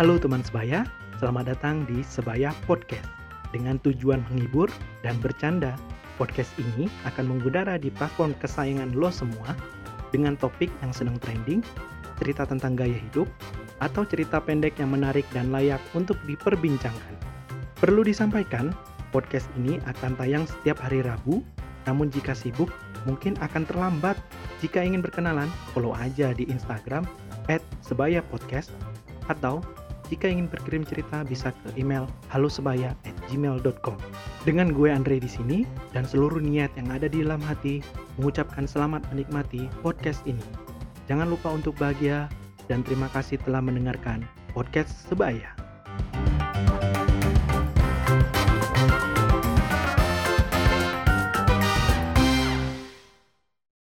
Halo teman sebaya, selamat datang di Sebaya Podcast. Dengan tujuan menghibur dan bercanda, podcast ini akan mengudara di platform kesayangan lo semua dengan topik yang sedang trending, cerita tentang gaya hidup, atau cerita pendek yang menarik dan layak untuk diperbincangkan. Perlu disampaikan, podcast ini akan tayang setiap hari Rabu, namun jika sibuk, mungkin akan terlambat. Jika ingin berkenalan, follow aja di Instagram @sebaya_podcast atau jika ingin berkirim cerita bisa ke email halosebaya@gmail.com. Dengan gue Andre di sini dan seluruh niat yang ada di dalam hati mengucapkan selamat menikmati podcast ini. Jangan lupa untuk bahagia dan terima kasih telah mendengarkan podcast Sebaya.